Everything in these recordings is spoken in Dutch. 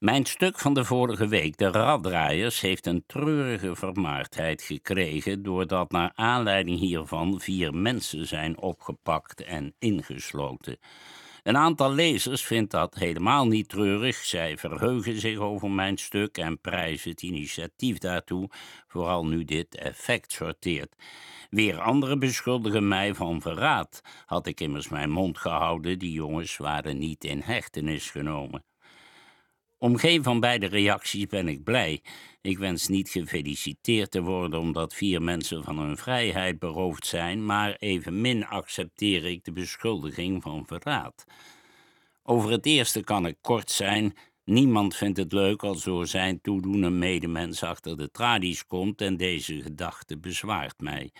Mijn stuk van de vorige week, de Raddraaiers, heeft een treurige vermaardheid gekregen doordat naar aanleiding hiervan vier mensen zijn opgepakt en ingesloten. Een aantal lezers vindt dat helemaal niet treurig. Zij verheugen zich over mijn stuk en prijzen het initiatief daartoe, vooral nu dit effect sorteert. Weer anderen beschuldigen mij van verraad. Had ik immers mijn mond gehouden, die jongens waren niet in hechtenis genomen. Om geen van beide reacties ben ik blij. Ik wens niet gefeliciteerd te worden omdat vier mensen van hun vrijheid beroofd zijn, maar evenmin accepteer ik de beschuldiging van verraad. Over het eerste kan ik kort zijn. Niemand vindt het leuk als door zijn toedoen een medemens achter de tralies komt en deze gedachte bezwaart mij.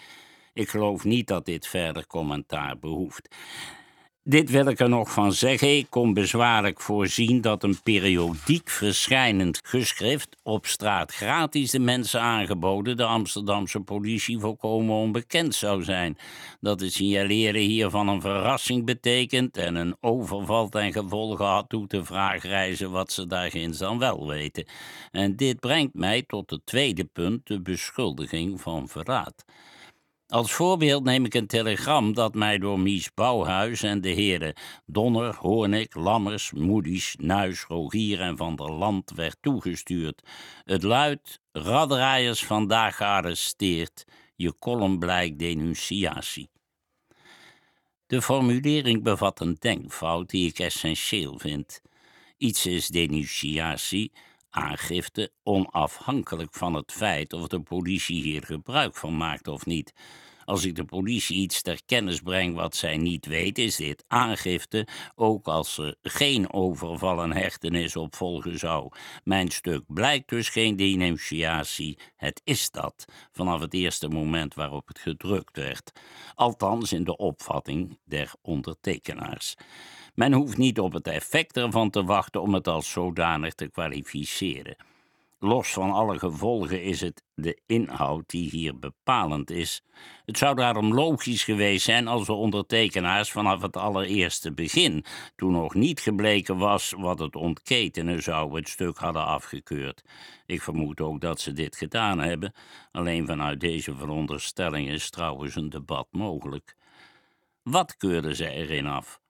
Ik geloof niet dat dit verder commentaar behoeft. Dit wil ik er nog van zeggen. Ik kon bezwaarlijk voorzien dat een periodiek verschijnend geschrift op straat gratis de mensen aangeboden de Amsterdamse politie volkomen onbekend zou zijn. Dat het signaleren hiervan een verrassing betekent en een overval ten gevolge had toe te vraag reizen wat ze daarginds dan wel weten. En dit brengt mij tot het tweede punt, de beschuldiging van verraad. Als voorbeeld neem ik een telegram dat mij door Mies Bouwhuis en de heren Donner, Hoornik, Lammers, Moedies, Nuis, Rogier en Van der Land werd toegestuurd. Het luidt: Raddraaiers vandaag gearresteerd. Je column blijkt denunciatie. De formulering bevat een denkfout die ik essentieel vind. Iets is denunciatie, aangifte onafhankelijk van het feit of de politie hier gebruik van maakt of niet. Als ik de politie iets ter kennis breng wat zij niet weet, is dit aangifte, ook als er geen overval en hechtenis op volgen zou. Mijn stuk blijkt dus geen denunciatie, het is dat, vanaf het eerste moment waarop het gedrukt werd. Althans in de opvatting der ondertekenaars. Men hoeft niet op het effect ervan te wachten om het als zodanig te kwalificeren. Los van alle gevolgen is het de inhoud die hier bepalend is. Het zou daarom logisch geweest zijn als de ondertekenaars vanaf het allereerste begin, toen nog niet gebleken was wat het ontketenen zou, het stuk hadden afgekeurd. Ik vermoed ook dat ze dit gedaan hebben. Alleen vanuit deze veronderstelling is trouwens een debat mogelijk. Wat keurden ze erin af?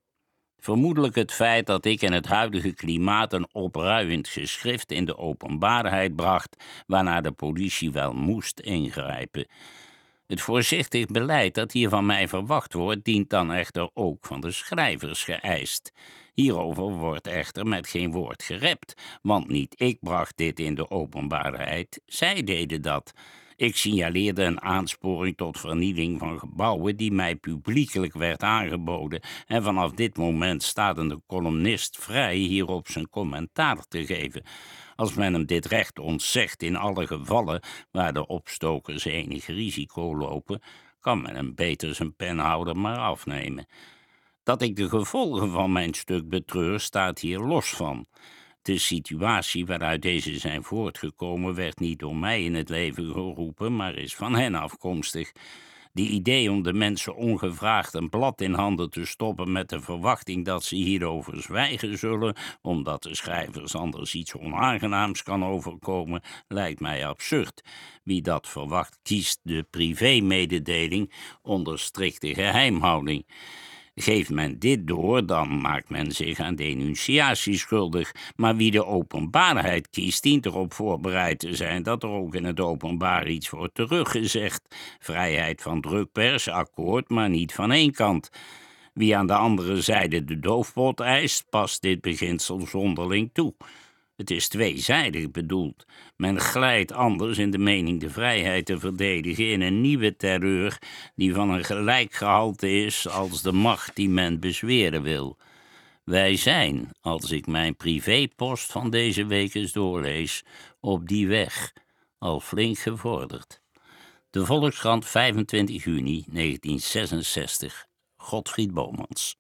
Vermoedelijk het feit dat ik in het huidige klimaat een opruiend geschrift in de openbaarheid bracht, waarna de politie wel moest ingrijpen. Het voorzichtig beleid dat hier van mij verwacht wordt, dient dan echter ook van de schrijvers geëist. Hierover wordt echter met geen woord gerept, want niet ik bracht dit in de openbaarheid, zij deden dat. Ik signaleerde een aansporing tot vernieling van gebouwen die mij publiekelijk werd aangeboden en vanaf dit moment staat een columnist vrij hierop zijn commentaar te geven. Als men hem dit recht ontzegt in alle gevallen waar de opstokers enig risico lopen, kan men hem beter zijn penhouder maar afnemen. Dat ik de gevolgen van mijn stuk betreur, staat hier los van. De situatie waaruit deze zijn voortgekomen werd niet door mij in het leven geroepen, maar is van hen afkomstig. Die idee om de mensen ongevraagd een blad in handen te stoppen met de verwachting dat ze hierover zwijgen zullen, omdat de schrijvers anders iets onaangenaams kan overkomen, lijkt mij absurd. Wie dat verwacht, kiest de privémededeling onder strikte geheimhouding. Geeft men dit door, dan maakt men zich aan denunciatie schuldig. Maar wie de openbaarheid kiest, dient erop voorbereid te zijn dat er ook in het openbaar iets wordt teruggezegd. Vrijheid van drukpers, akkoord, maar niet van één kant. Wie aan de andere zijde de doofpot eist, past dit beginsel zonderling toe. Het is tweezijdig bedoeld. Men glijdt anders in de mening de vrijheid te verdedigen in een nieuwe terreur die van een gelijk gehalte is als de macht die men bezweren wil. Wij zijn, als ik mijn privépost van deze week eens doorlees, op die weg al flink gevorderd. De Volkskrant 25 juni 1966. Godfried Bomans.